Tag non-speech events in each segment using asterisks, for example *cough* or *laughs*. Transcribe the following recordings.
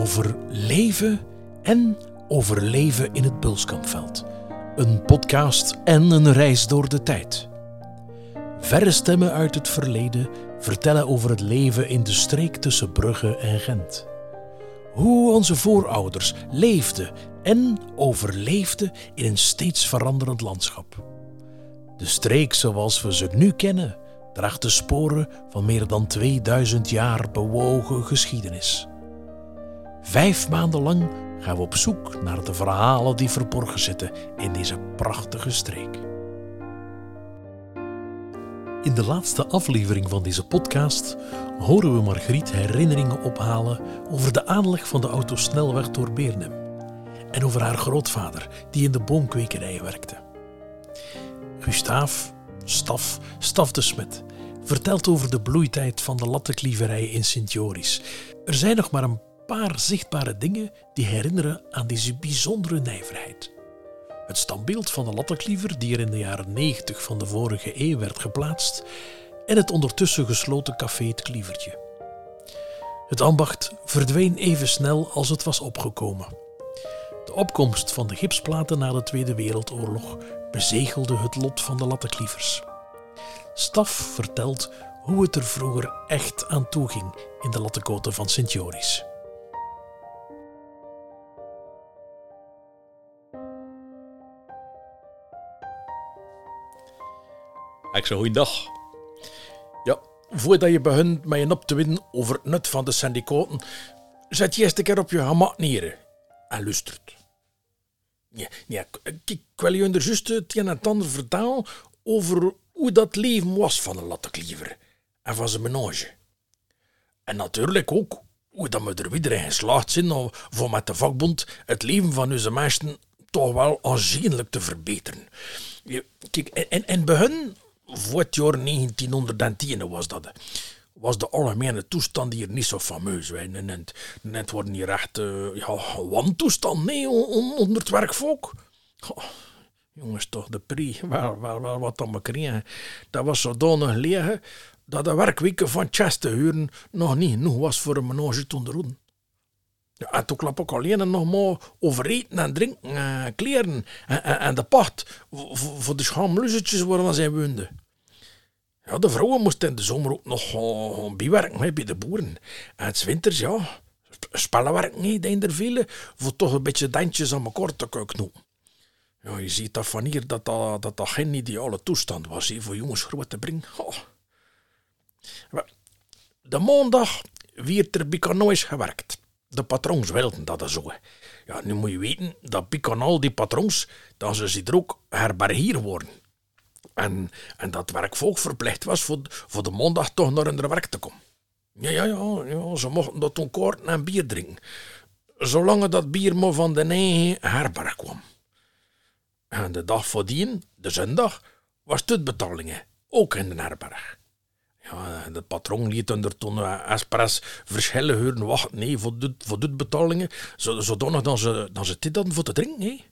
over leven en overleven in het Bulskampveld. Een podcast en een reis door de tijd. Verre stemmen uit het verleden vertellen over het leven in de streek tussen Brugge en Gent. Hoe onze voorouders leefden en overleefden in een steeds veranderend landschap. De streek zoals we ze nu kennen draagt de sporen van meer dan 2000 jaar bewogen geschiedenis. Vijf maanden lang gaan we op zoek naar de verhalen die verborgen zitten in deze prachtige streek. In de laatste aflevering van deze podcast horen we Margriet herinneringen ophalen over de aanleg van de autosnelweg door Beernem en over haar grootvader die in de boomkwekerij werkte. Gustaaf, Staf, Staf de Smet, vertelt over de bloeitijd van de lattenklieverij in Sint-Joris. Er zijn nog maar een paar zichtbare dingen die herinneren aan deze bijzondere nijverheid. Het standbeeld van de lattenkliever die er in de jaren 90 van de vorige eeuw werd geplaatst en het ondertussen gesloten café Het Klievertje. Het ambacht verdween even snel als het was opgekomen. De opkomst van de gipsplaten na de Tweede Wereldoorlog bezegelde het lot van de lattenklievers. Staf vertelt hoe het er vroeger echt aan toe ging in de lattenkoten van Sint-Joris. Ik zeg goeiedag. Ja, voordat je begint met je op te winnen over het nut van de syndicaten, zet je eerst een keer op je gemak neer en luistert. Ja, ik, wil je er juist het en het ander vertellen over hoe dat leven was van een lattenkliever en van zijn menage. En natuurlijk ook hoe dat we er weer in geslaagd zijn om voor met de vakbond het leven van onze mensen toch wel aanzienlijk te verbeteren. Kijk, en, en begin voor het jaar 1910 was dat. Was de algemene toestand hier niet zo fameus. Net, net worden hier echt uh, ja, wantoestand nee, onder het werkvolk. Jongens, toch, de pri, wel, wel, wel wat dan kregen. Dat was zodanig leeg dat de werkweken van Chester huren nog niet genoeg was voor een menage te onderhouden. Ja, en toen klap ik alleen nog maar over eten en drinken, en kleren en, de pacht voor, de schaamluzetjes waar zij woonden. Ja, de vrouwen moesten in de zomer ook nog uh, bijwerken bij de boeren. En het winters, ja, spellenwerk niet, in er voor toch een beetje dentjes aan elkaar te knopen. Ja, je ziet dat van hier dat dat, dat, geen ideale toestand was voor jongens groot te brengen. De maandag werd er bij nooit gewerkt. De patrons wilden dat zo. Ja, nu moet je weten dat bij al die patrons, dat ze zich er ook herbergier worden. En, en dat werkvolk verplicht was voor, voor de maandag toch naar hun werk te komen. Ja, ja, ja, ze mochten dat toen koorten en bier drinken. Zolang dat bier maar van de eigen herberg kwam. En de dag voordien, de zondag, was het betalingen, ook in de herberg. Ja, de patroon liet er toen uh, expres verschillen huren wachten nee, voor, dit, voor dit betalingen, zodanig dat ze, dat ze dit hadden voor te drinken. Nee.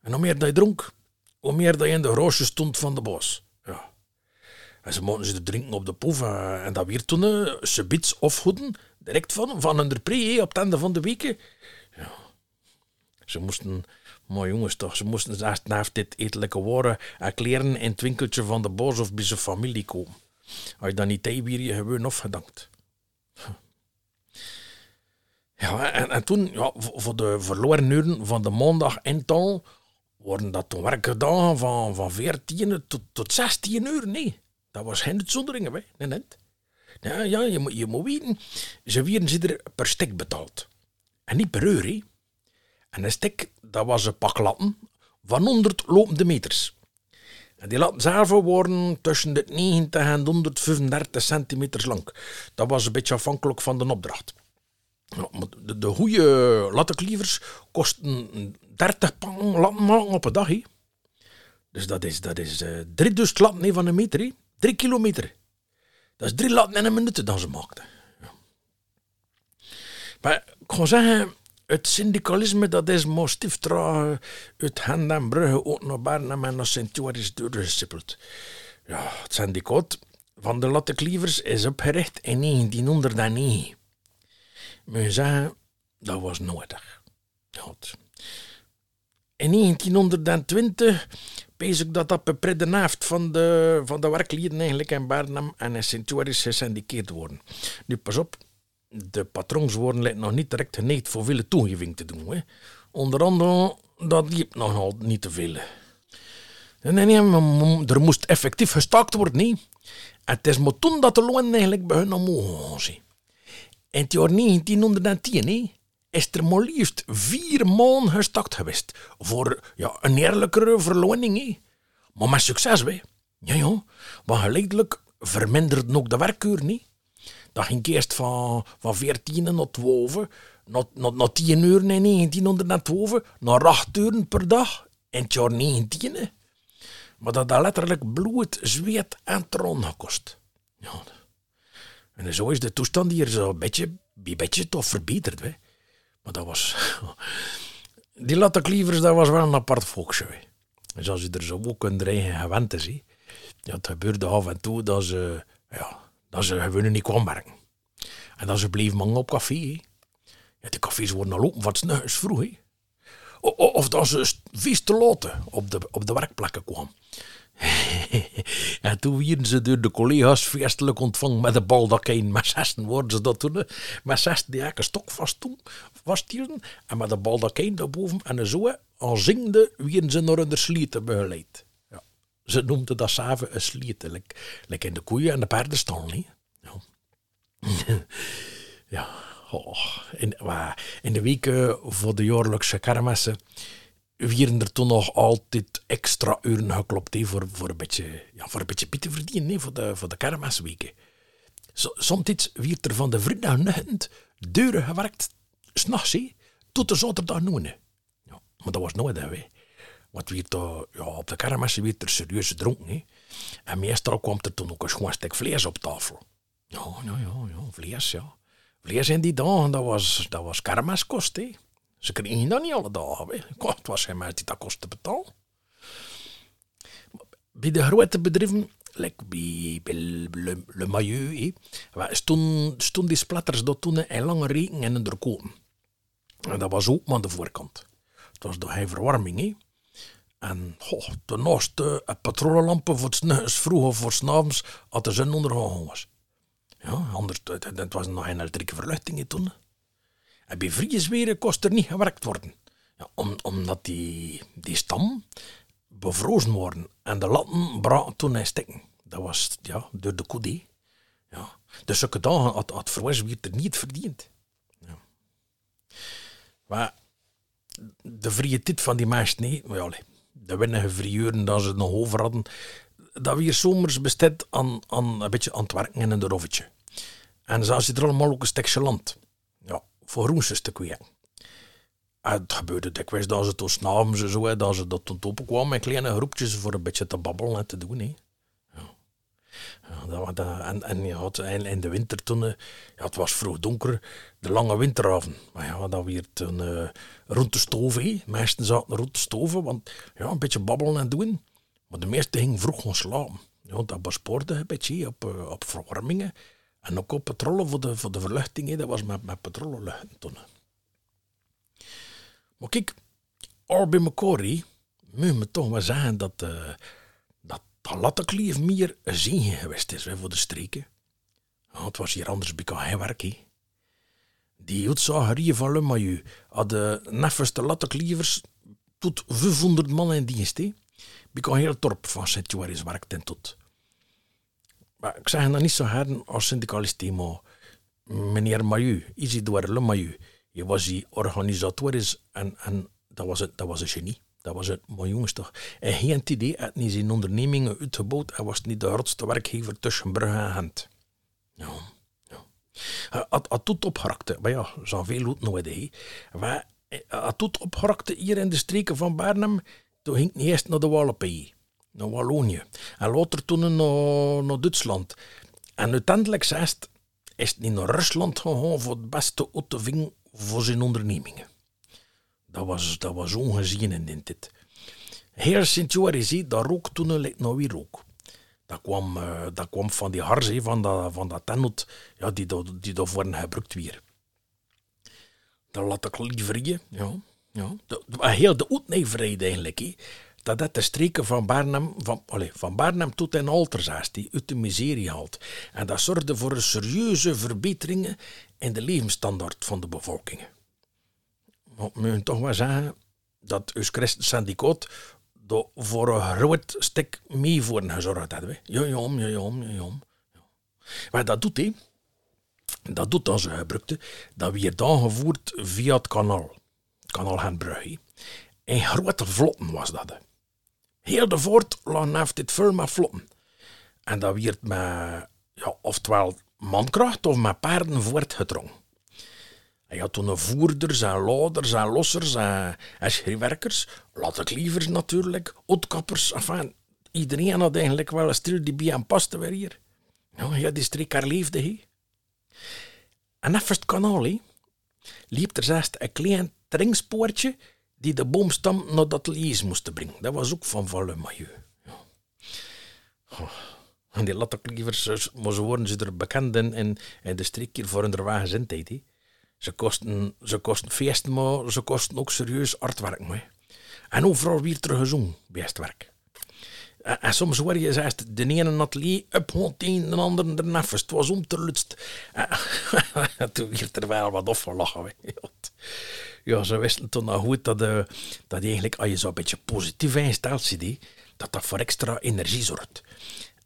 En hoe meer dat je dronk, hoe meer dat je in de roosjes stond van de bos. Ja. En ze mochten ze drinken op de poef uh, en dat weer toen uh, ze bits afgoeden, direct van, van hun pre op het einde van de weken. Ja. Ze moesten, maar jongens toch, ze moesten eerst na dit etelijke woorden en kleren in het winkeltje van de bos of bij zijn familie komen. Als je dan niet tijd weer je gewoon afgedankt. Ja, en, en toen, ja, voor de verloren uren van de maandag en tal, worden dat toen werkdagen van, van 14 tot, tot 16 uur. Nee, dat was geen uitzonderingen. Nee, net. Ja, ja je, moet, je moet weten, ze werden ze er per stek betaald. En niet per uur. Hè. En een stek, dat was een pak latten van 100 lopende meters. En die latten zelf worden tussen de 90 en 135 centimeter lang. Dat was een beetje afhankelijk van de opdracht. De, de goede lattenklievers kosten 30 pang latten maken op een dag. He. Dus dat is, dat is uh, drie dus latten van een meter. He. Drie kilometer. Dat is drie latten in een minuut dat ze maakten. Ja. Maar ik ga zeggen, het syndicalisme dat is maar stief uit Hand en Brugge ook naar Barnum en naar Sint-Joris doorgesippeld. Ja, het syndicaat van de lattenklievers is opgericht in 1909. Moet je zeggen, dat was nodig. Ja, in 1920 pees ik dat dat de van de, van de werklieden eigenlijk in Barnum en in Sint-Joris worden. Nu, pas op, de patrons worden lijkt nog niet direct geneigd voor veel toegeving te doen. Hè. Onder andere, dat liep nog niet te veel. Nee, nee, er moest effectief gestaakt worden. Nee. En het is maar toen dat de loon eigenlijk begon omhoog te In het jaar 1910 nee, is er maar liefst vier maanden gestakt geweest. Voor ja, een eerlijkere verloning. Hè. Maar met succes, hè. Ja, ja. Want geleidelijk verminderde ook de werkuur niet. Dat ging eerst van, van 14 naar 12, naar, naar, naar 10 uur in 1912, naar 8 uur per dag in het jaar 19. Maar dat had letterlijk bloed, zweet en tron gekost. Ja. En zo is de toestand hier zo een beetje, een beetje toch verbeterd. Hè. Maar dat was... *laughs* Die latteklievers, dat was wel een apart volksje. Dus als je er zo ook kunt dreigen gewend is, hè. Ja, het gebeurde af en toe dat ze, ja, dat ze gewoon niet kwam werken. En dat ze bleven mangen op café. Ja, de cafés worden al open het vroeg. Hè. Of dat ze vies te laten op de, op de werkplekken kwam. *laughs* en toen wierden ze door de collega's feestelijk ontvangen met de baldakijn. Met zessen worden ze dat toen. Met zes die vast toen, vasthielden. En met de baldakijn daarboven. En zo, al zingde, wierden ze naar hun slieten begeleid. Ja. Ze noemden dat samen een slieten. Like, in de koeien en de paardenstal. niet. Ja. *laughs* ja. In, in de weken voor de jaarlijkse kermissen werden er toen nog altijd extra uren geklopt he, voor, voor, een beetje, ja, voor een beetje te verdienen he, voor, de, voor de kermisweken. Soms werd er van de vrijdag deuren gewerkt, s'nachts, tot de zaterdag noen. Ja, maar dat was nooit, hè. Want werd, uh, ja, op de kermissen werd er serieus gedronken. He. En meestal kwam er toen ook een schoon stuk vlees op tafel. Ja, ja, ja, ja vlees, ja. Vlees in die dagen, dat was, dat was hè. Ze kregen dat niet alle dagen. Hè. Het was geen die dat kostte betalen. Bij de grote bedrijven, like bij, Le, Le stonden stond die splatters dat toen in lange regen en er komen. En dat was ook aan de voorkant. Het was door verwarming. Hè. En oh, daarnaast uh, patrolenlampen voor het vroeg of voor s'avonds had de zon was. Ja, anders, het was nog geen elektrieke verluchting toen. En bij vriesweren kost er niet gewerkt worden. Ja, om, omdat die, die stam bevrozen worden en de latten braken toen hij stikken. Dat was ja, door de koede. Ja. Dus zulke dagen had, had verweeswier er niet verdiend. Ja. Maar de vrije tijd van die meesten, nee, ja, de weinige vrieuren dat ze nog over hadden, dat weer zomers besteed aan, aan een beetje aan het werken in een rovetje. En zo zit er allemaal ook een stukje land voor roesters te kweken. En het gebeurde dikwijls dat ze tot s'avonds zo, dat ze dat tot opkwamen met kleine groepjes voor een beetje te babbelen en te doen. Hè. Ja. Ja, dat, en, en je had in de winter toen, ja, het was vroeg donker, de lange winteravond. Maar ja, dat werd toen uh, rond de stoven. Meesten zaten rond de stoven, want ja, een beetje babbelen en doen. Maar de meesten gingen vroeg gaan slapen. Ja, dat bespoorde een beetje op, uh, op verwarmingen. En ook op voor de, voor de verluchting, dat was met, met patrollenluchten Maar kijk, bij elkaar, moet me toch wel zeggen dat, uh, dat Latteklief meer een zegen geweest is voor de streken. Ja, het was hier anders bij hij werk. He. Die uitzagerieën van Le Maillot hadden neffens de Latteklievers tot 500 man in dienst. He. Bij heel dorp van Sint-Joris werkte tot. Maar ik zeg dat niet zo hard als syndicalist, maar meneer Mayu, Isidore Le Mayu, je was die organisatorisch en, en dat, was het, dat was een genie. Dat was het, mijn jongens toch. En geen idee had niet zijn ondernemingen uitgebouwd en was niet de grootste werkgever tussen Brugge en Gent. Ja, ja. Had, had tot maar ja, zo'n veel goed nooit, hè. Maar had tot opgerakte hier in de streken van Barnum, toen ging niet eerst naar de Wallenpij naar Wallonië. En later toen naar, naar Duitsland. En uiteindelijk zegt, is het naar Rusland gegaan voor het beste uitving voor zijn ondernemingen. Dat was, dat was ongezien in dit. Heel Sint-Joris, dat rook toen lijkt nou weer rook. Dat kwam, uh, dat kwam van die hars, van dat, van dat ja, die, die, die daarvoor gebruikt weer. De latteklieverieën, ja. ja. De, de, heel de uitneverheid eigenlijk. Dat dat de streken van Barnum, van, allez, van Barnum tot en Alterzaas, die uit de miserie haalt. En dat zorgde voor een serieuze verbeteringen in de levensstandaard van de bevolking. Maar we moeten toch wel zeggen dat ons christen syndicaat voor een groot stuk mee voor gezorgd hebben. Ja, ja, ja, ja. Maar dat doet hij. Dat doet onze gebruikte. Dat weer dan gevoerd via het kanaal. Het kanaal Genbrugge. En grote vlotten was dat. Heel de voort lag heeft dit met vlotten. En dat werd met, ja, oftewel mankracht of met paarden voortgedrongen. Je had toen voerders en louders en lossers en, en schrijwerkers, latteklievers natuurlijk, otkappers, enfin, iedereen had eigenlijk wel een stil die bij hem paste weer hier. Ja, ja die streek haar leefde. En even het kanaal, liep er zelfs een klein tringspoortje die de boomstam naar dat lees moest brengen. Dat was ook van Valle. Oh. En die latteklievers, maar ze worden ze er bekend in, in, de streek hier voor hun wagenzindheid, he. Ze kosten, ze kosten feesten, maar ze kosten ook serieus hard werk. Maar. En overal weer terug gezongen bij het werk. En, en soms word je de ene atelier op een, de andere ernaast. Het was om te lutst. *laughs* toen werd er wel wat afgelachen. Ja, ze wisten toen nog goed dat, uh, dat eigenlijk, als je zo een beetje positief instelt zit, dat dat voor extra energie zorgt.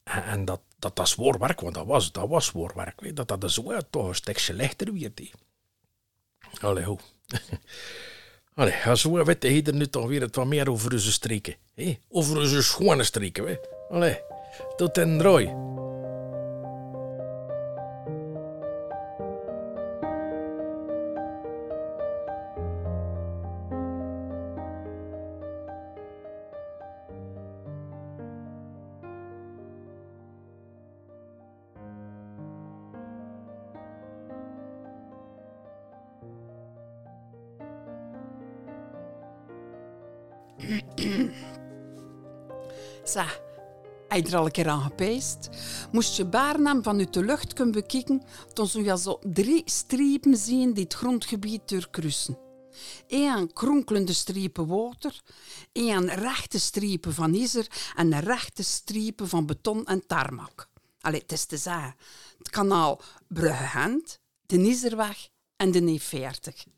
En, dat, dat dat zwaar werk, want dat was, dat was zwaar werk, dat dat de zo toch een stukje lichter werd. Allee, hoe. *laughs* Allee, als we weten hier nu toch weer het wat meer over onze streken. Hé? Over onze schone streken. Hè? Allee, tot en drooi. Heb je er al een keer aan gepeest? Moest je Baarnaam vanuit de lucht kunnen bekijken, dan zou je zo drie strepen zien die het grondgebied doorkruisen. Eén kronkelende strepen water, één rechte strepen van ijzer en een rechte strepen van beton en tarmac. Allee, het is te zeggen. Het kanaal Brugge-Gent, de Nizerweg en de E40.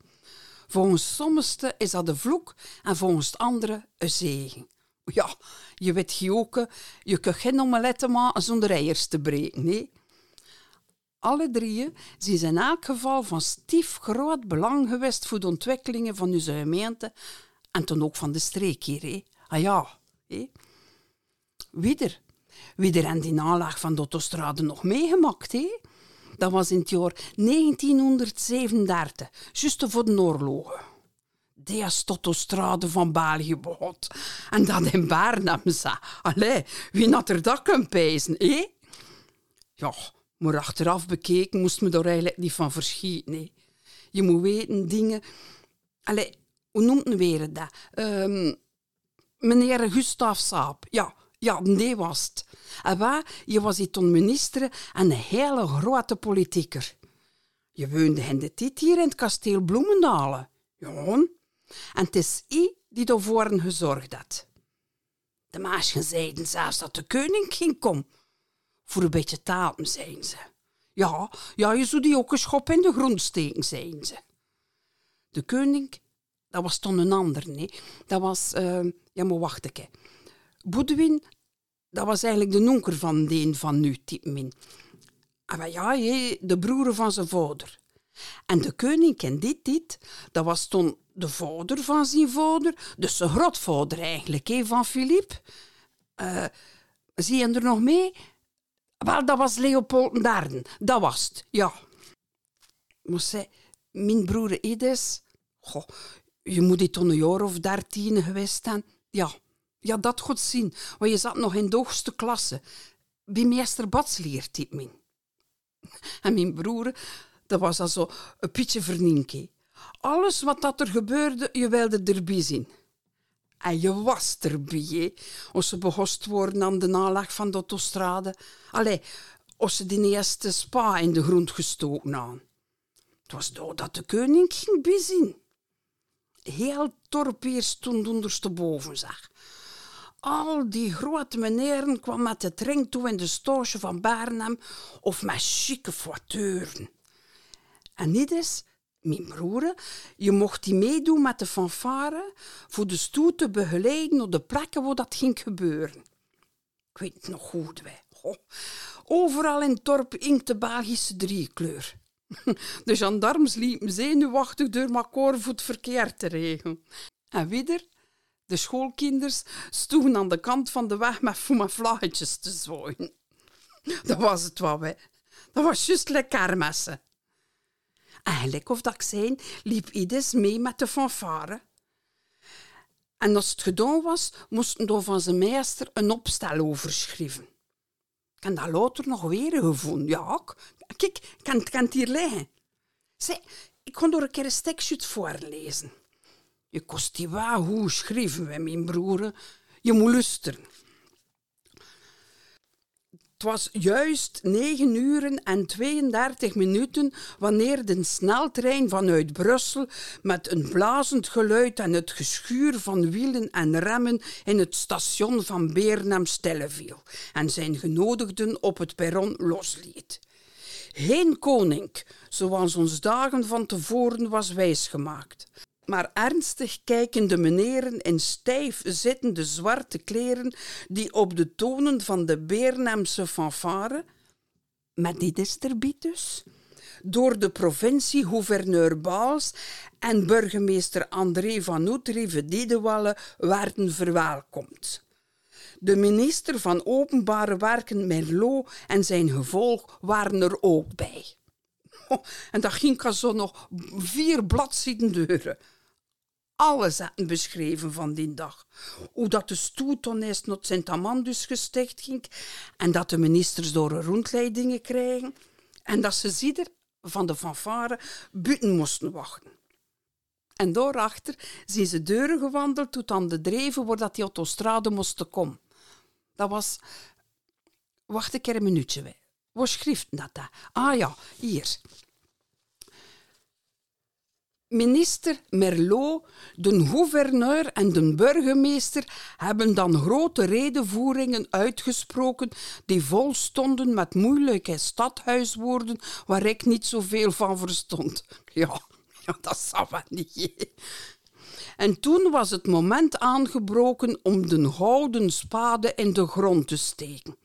Volgens sommigen is dat een vloek en volgens anderen een zegen. Ja, je weet gioken, je kunt geen omelette maken zonder eiers te breken, nee. Alle drieën zijn in elk geval van stief groot belang geweest voor de ontwikkelingen van onze gemeente en toen ook van de streek hier. Hé. Ah ja, hé. Wie er? Wie er aan die aanleg van de autostrade nog meegemaakt, hé? Dat was in het jaar 1937, juist voor de oorlogen. Die autostrade van België begot. En dat in sa. Allee, wie had er dat kunnen pijzen, hé? Ja, maar achteraf bekeken moest me daar eigenlijk niet van verschieten, nee. Je moet weten, dingen... Allee, hoe noemt men weer dat? Um, meneer Gustav Saap, ja... Ja, nee was het. En waar, je was hier toen minister en een hele grote politieker. Je woonde in de tit hier in het kasteel Bloemendalen. Ja, en het is I die ervoor gezorgd had. De meisjes zeiden zelfs dat de koning ging komen. Voor een beetje taal, zeiden ze. Ja, ja, je zou die ook een schop in de grond steken, zeiden ze. De koning, dat was toen een ander, nee. Dat was, uh, ja, maar wacht even. Boedewin, dat was eigenlijk de nonker van de van nu, Tipmin. Ah, maar ja, de broer van zijn vader. En de koning en dit, dit, dat was toen de vader van zijn vader, dus de grootvader eigenlijk, van Filip. Uh, zie je er nog mee? Wel, dat was Leopold Darden, dat was het, ja. Maar zei, mijn broer Edes, goh, je moet dit toen een jaar of dertien geweest zijn. Ja, ja, dat goed zien, want je zat nog in de hoogste klasse. Bij meester Bats leert dit min. En mijn broer, dat was also een beetje verninkie. Alles wat dat er gebeurde, je wilde erbij zien. En je was erbij, hè? Als ze behost worden aan de nalag van de autostrade. Allee, als ze die eerste spa in de grond gestoken aan. Het was doordat de koning ging bezien. Heel hier stond ondersteboven, zeg. Al die grote meneren kwamen met de trein toe in de stoosje van Barnhem of met chique voiteuren. En niet eens, mijn broer, je mocht die meedoen met de fanfare voor de stoet te begeleiden op de plekken waar dat ging gebeuren. Ik weet nog goed, wij. Overal in het dorp inkt de Belgische driekleur. *laughs* De gendarmes liepen zenuwachtig door elkaar voor het verkeer te regelen. En wieder, de schoolkinders stonden aan de kant van de weg met vlaggetjes te zwaaien. Dat was het wat, hè. Dat was juist lekker kermessen. Eigenlijk, of dat ik zei, liep Ides mee met de fanfare. En als het gedaan was, moesten we van zijn meester een opstel overschrijven. Ik heb dat later nog weer gevonden. Ja, kijk, ik kan, kan het hier liggen. Ik kon door een keer een stekje voorlezen. Je kost wel hoe schrijven we, mijn broer. Je moet luisteren. Het was juist 9 uur en 32 minuten wanneer de sneltrein vanuit Brussel met een blazend geluid en het geschuur van wielen en remmen in het station van Beernem viel en zijn genodigden op het perron losliet. Geen koning, zoals ons dagen van tevoren was wijsgemaakt maar ernstig kijkende meneren in stijf zittende zwarte kleren die op de tonen van de Beernemse fanfare, met die distributus, door de provincie-gouverneur Baals en burgemeester André van Outre Diedewalle werden verwelkomd. De minister van Openbare Werken Merlot en zijn gevolg waren er ook bij. *laughs* en dat ging zo nog vier bladzijden deuren alles hadden beschreven van die dag. Hoe dat de stoetonijst naar Sint-Amandus gesticht ging en dat de ministers door rondleidingen krijgen en dat ze zieder van de fanfare buiten moesten wachten. En daarachter zijn ze deuren gewandeld tot aan de dreven waar dat die autostrade moesten komen. Dat was... Wacht een keer een minuutje. Waar schrift dat? Ah ja, hier. Minister Merlot, de gouverneur en de burgemeester hebben dan grote redenvoeringen uitgesproken die vol stonden met moeilijke stadhuiswoorden waar ik niet zoveel van verstond. *laughs* Ja, dat zou wel niet. En toen was het moment aangebroken om de gouden spade in de grond te steken.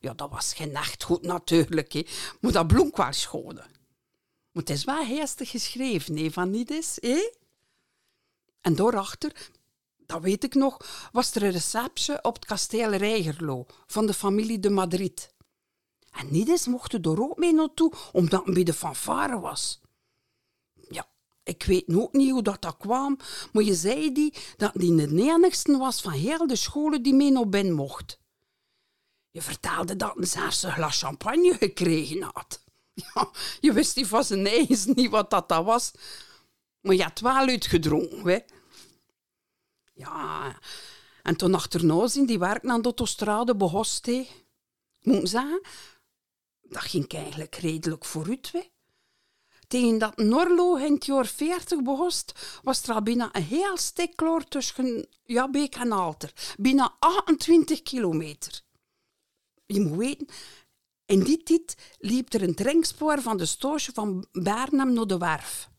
Ja, dat was geen echt goed natuurlijk, maar dat blonk schoon. Het is wel heestig geschreven, nee, van niet eens. Eh? En daarachter, dat weet ik nog, was er een receptie op het kasteel Reigerlo van de familie de Madrid. En Nides mocht er ook mee naartoe, omdat het bij de fanfare was. Ja, ik weet ook niet hoe dat, dat kwam, maar je zei die dat die de enigste was van heel de scholen die mee naar binnen mocht. Je vertelde dat een zelfs een glas champagne gekregen had. Je wist niet van zijn eigen niet wat dat, dat was. Maar je had wel uitgedronken, hè. Ja, en toen achterna zien die werk aan de autostrade behost, hè. Moet zeggen, dat ging eigenlijk redelijk vooruit, hè. Tegen dat Norlo in het jaar 40 behost, was er al bijna een heel stuk klaar tussen Jabbeek en Alter. Bijna 28 kilometer. Je moet weten, in die tijd liep er een trengspoor van de stoosje van Barnum naar de werf.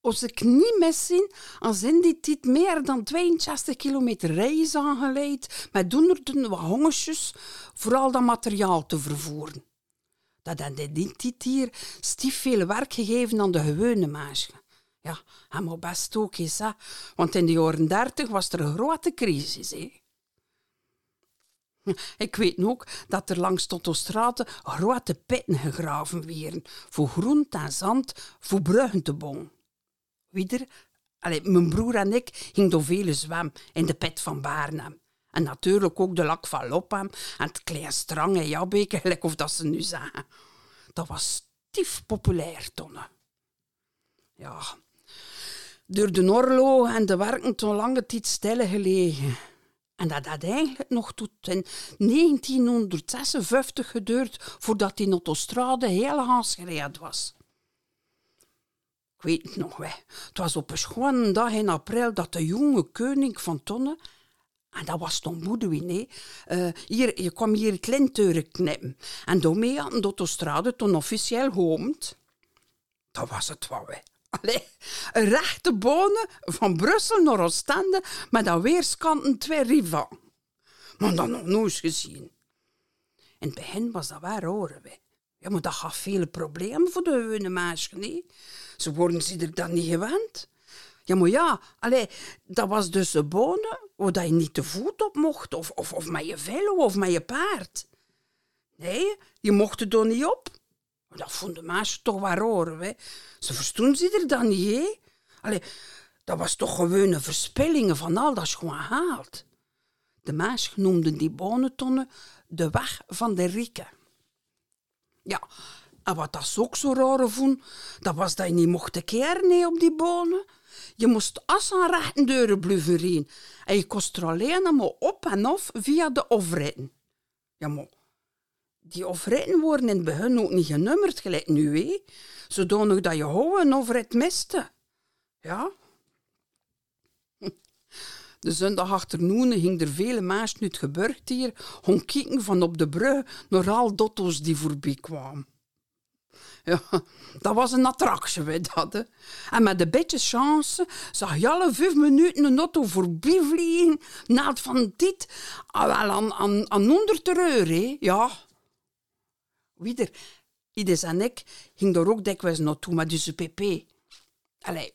Als ik niet mis zie, als in die tijd meer dan 62 kilometer reis aangeleid met honderden wagonnetjes, vooral dat materiaal te vervoeren. Dat had die tijd hier stief veel werk gegeven aan de gewone mensen. Ja, helemaal best ook eens, want in de jaren 30 was er een grote crisis. Hè? Ik weet ook dat er langs Tottostrate grote pitten gegraven werden, voor groent en zand, voor bruggen te bouwen. Wieder, mijn broer en ik gingen door vele zwem in de pit van Baarnem. En natuurlijk ook de lak van Lopham en het klein strang en Jabbeke, gelijk of dat ze nu zeggen. Dat was stief populair, tonne. Ja, door de Norlo en de werken toen lange tijd stilgelegen. En dat had eigenlijk nog tot in 1956 geduurd voordat die autostrade heel gereden was. weet het nog wel. Het was op een schone dag in april dat de jonge koning van Tonne, en dat was Tom Boudewijn, hè, eh, hier, je kwam hier het linteuren knippen. En daarmee hadden de autostrade toen officieel geopend. Dat was het wel, hè. *laughs* Allee, rechte bonen van Brussel naar Oostende met aan weerskanten twee riva. Maar dat nog nooit gezien. In het begin was dat waar horen we. Ja, maar dat gaf vele problemen voor de gewone meisjes, nee. Ze worden zich dan niet gewend. Ja, maar ja, allee, dat was dus de bonen waar je niet te voet op mocht, of, of, of met je velo of met je paard. Nee, je mocht er dan niet op. Dat vonden meisjes toch waar horen, hè. Ze verstonden ze er dan niet. Allee, dat was toch gewoon een verspillingen van al dat gewoon haalt. De meisjes noemden die bonentonnen de weg van de rieken. Ja, en wat dat ook zo raar vond, dat was dat je niet mocht keren nee, op die bonen. Je moest as aan rechten deuren rijden. En je kost alleen maar op en af via de ofritten. Ja, die ofritten worden in het begin ook niet genummerd, gelijk nu, hè. Zodanig dat je een ofrit miste. Ja. *laughs* De zondag achternoen ging er vele maas nu het hier, om kijken van op de brug naar al dotto's die voorbij kwamen. *laughs* Ja, dat was een attractie, wij dat. En met een beetje chance zag je alle vijf minuten een auto voorbij vliegen, na het van dit ah, wel aan, aan, aan 100 euro, ja. Wieder, Ides en ik ging er ook dikwijls naartoe met onze pp. Allee,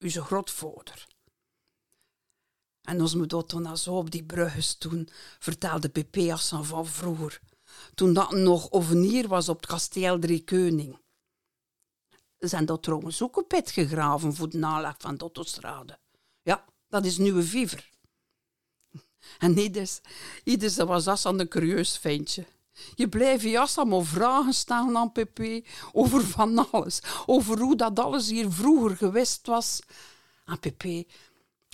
onze grootvader. En als we dat dan zo op die bruggen toen, vertelde pp als van vroeger. Toen dat nog ovenier was op het kasteel Drie Keuning. Zijn dat trouwens ook een pit gegraven voor de naleg van de autostrade. Ja, dat is nu een viever. *laughs* En Ides, Ides was als een curieus ventje. Je blijft jas allemaal vragen stellen aan Pepe over van alles. Over hoe dat alles hier vroeger geweest was. Aan Pepe,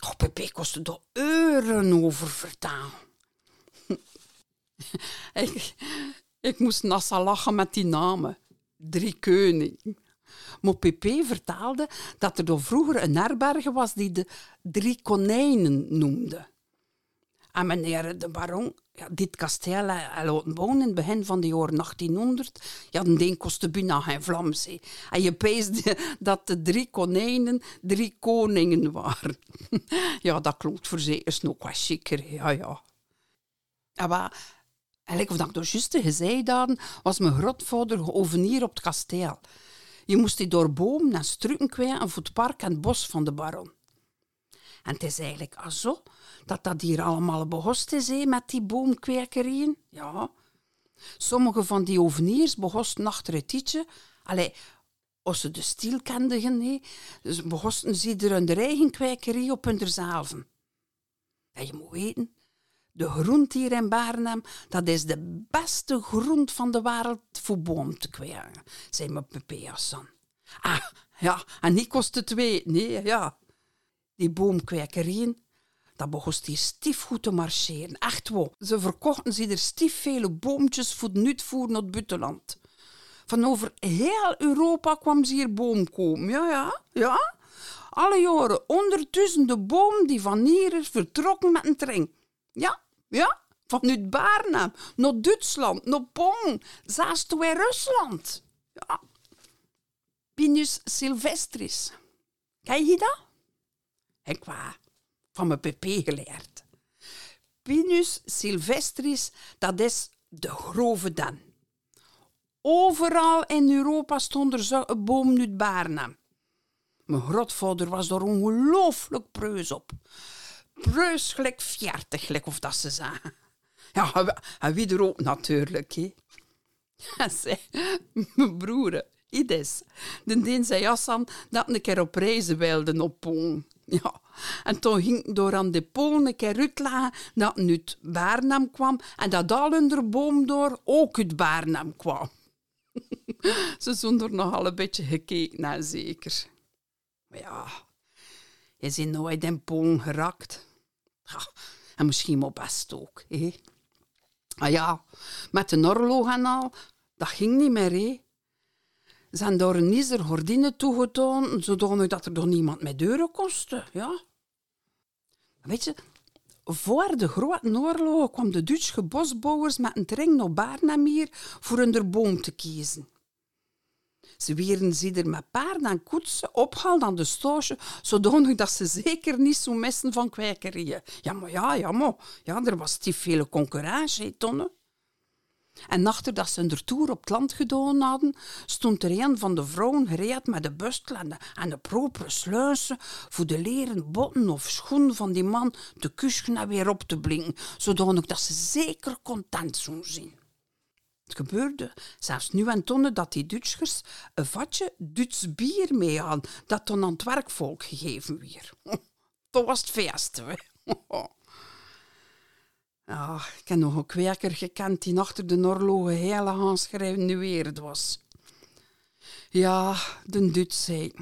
oh, Pepe kostte er uren over vertalen. *laughs* ik, ik moest nassa lachen met die namen. Drie koning. Maar Pepe vertaalde dat er door vroeger een herberge was die de drie konijnen noemde. En meneer de baron, ja, dit kasteel hij laten wonen in het begin van de jaren 1800. Ja, den kostte bijna geen Vlaams. En je peesde *laughs* dat de drie konijnen drie koningen waren. *laughs* ja, dat klopt voor is nog wat chiquer. Ja, ja. En wat, eigenlijk of dat ik juist gezegd was mijn grootvader geovenier op het kasteel. Je moest die door bomen en struiken kwijt voor het park en het bos van de baron. En het is eigenlijk zo dat dat hier allemaal behost is, met die boomkwekerieën. Ja. Sommige van die oveniers behosten achter het als ze de stil kenden, he, dus ze er hun eigen kwekerie op hun zelven. En je moet weten, de grond hier in Barnum, dat is de beste grond van de wereld voor boom te kweken, zei mijn. Ah, ja, en niet kost het twee, nee, ja. Die boomkwekerieën, dat begon hier stief goed te marcheren. Echt wel. Ze verkochten ze er stief vele boompjes voor het uitvoer naar het buitenland. Van over heel Europa kwam ze hier boom komen. Ja, ja, ja. Alle jaren honderdduizenden boom die van hier is vertrokken met een trein. Ja, ja. Vanuit Barnum naar Duitsland, naar Bonn, zelfs in Rusland. Ja. Pinus sylvestris. Ken je dat? Ik waar van mijn pp geleerd. Pinus sylvestris, dat is de grove dan. Overal in Europa stond er een boom nu. Mijn grootvader was er ongelooflijk preus op. Preus gelijk gelijk of dat ze zagen. Ja, en wie er ook natuurlijk, hè. mijn broer, Ides, de deen zei Hassan dat een keer op reizen wilde op. *laughs* Ja, en toen ging door aan de Polen een keer uitleggen dat nu het Baarnam kwam en dat al onder boom door ook het Baarnam kwam. *laughs* Ze zijn er nogal een beetje gekeken naar, zeker. Maar ja, je is nooit in Polen gerakt. Ja, en misschien maar best ook, hè. Ah ja, met de oorlog en al, dat ging niet meer, hè. Zijn door een iser gordine toegetoond, zodanig dat er door niemand met deuren kostte. Ja. Weet je, voor de grote oorlog kwam de Duitse bosbouwers met een trein naar Barnamier voor hun boom te kiezen. Ze werden ze er met paarden en koetsen opgehaald aan de stoosje, zodanig dat ze zeker niet zo messen van kwijkerieën. Ja, maar ja, ja, maar ja, er was die vele concurrentie, tonnen. En achter dat ze een toer op het land gedaan hadden, stond er een van de vrouwen gereed met de bustel en de, propere sluizen voor de leren botten of schoenen van die man te kussen en weer op te blinken, zodanig dat ze zeker content zouden zijn. Het gebeurde zelfs nu en tonnen dat die Duitsers een vatje Duits bier mee hadden, dat dan aan het werkvolk gegeven werd. *laughs* Dat was het feest. *laughs* Ja, ik heb nog een kweker gekend die achter de oorlogen hele aanschrijven was. Ja, de Duits zei.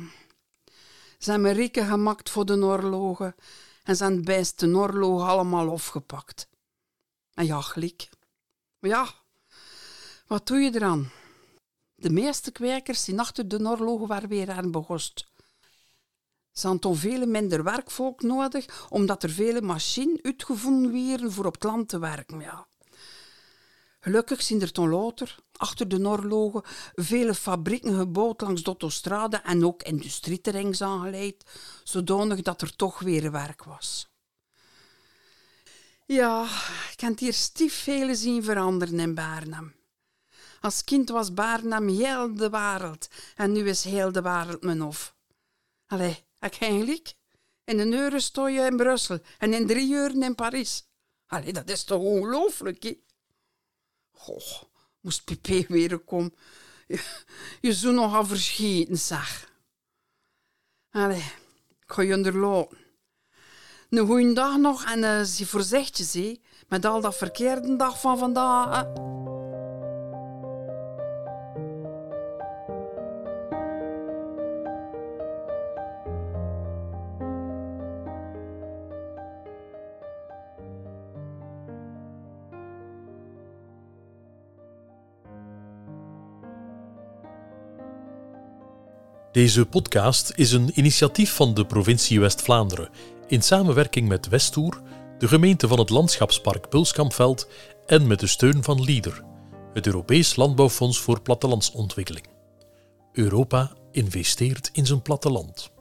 Ze hebben rieken gemaakt voor de oorlogen en zijn beste oorlogen allemaal afgepakt. En ja, gelijk. Ja, wat doe je eraan? De meeste kwekers die achter de oorlogen waren weer aan begost. Ze hadden veel minder werkvolk nodig, omdat er vele machines uitgevonden werden voor op het land te werken. Ja. Gelukkig zijn er toen later, achter de oorlogen, vele fabrieken gebouwd langs de autostrade en ook industrieterreins aangeleid, zodanig dat er toch weer werk was. Ja, ik heb hier stief vele zien veranderen in Barnum. Als kind was Barnum heel de wereld en nu is heel de wereld mijn hof. Allee, ik gelijk. In een uur sta je in Brussel en in drie uur in Parijs. Allee, dat is toch ongelooflijk, hè? Goh, moest Pipé weer komen. Je, zou nog al verschieten, zeg. Allee, ik ga je onderlopen. Een goeie dag nog en uh, zie voorzichtig, met al dat verkeerde dag van vandaag. Deze podcast is een initiatief van de provincie West-Vlaanderen in samenwerking met Westoer, de gemeente van het landschapspark Pulskampveld en met de steun van LEADER, het Europees Landbouwfonds voor Plattelandsontwikkeling. Europa investeert in zijn platteland.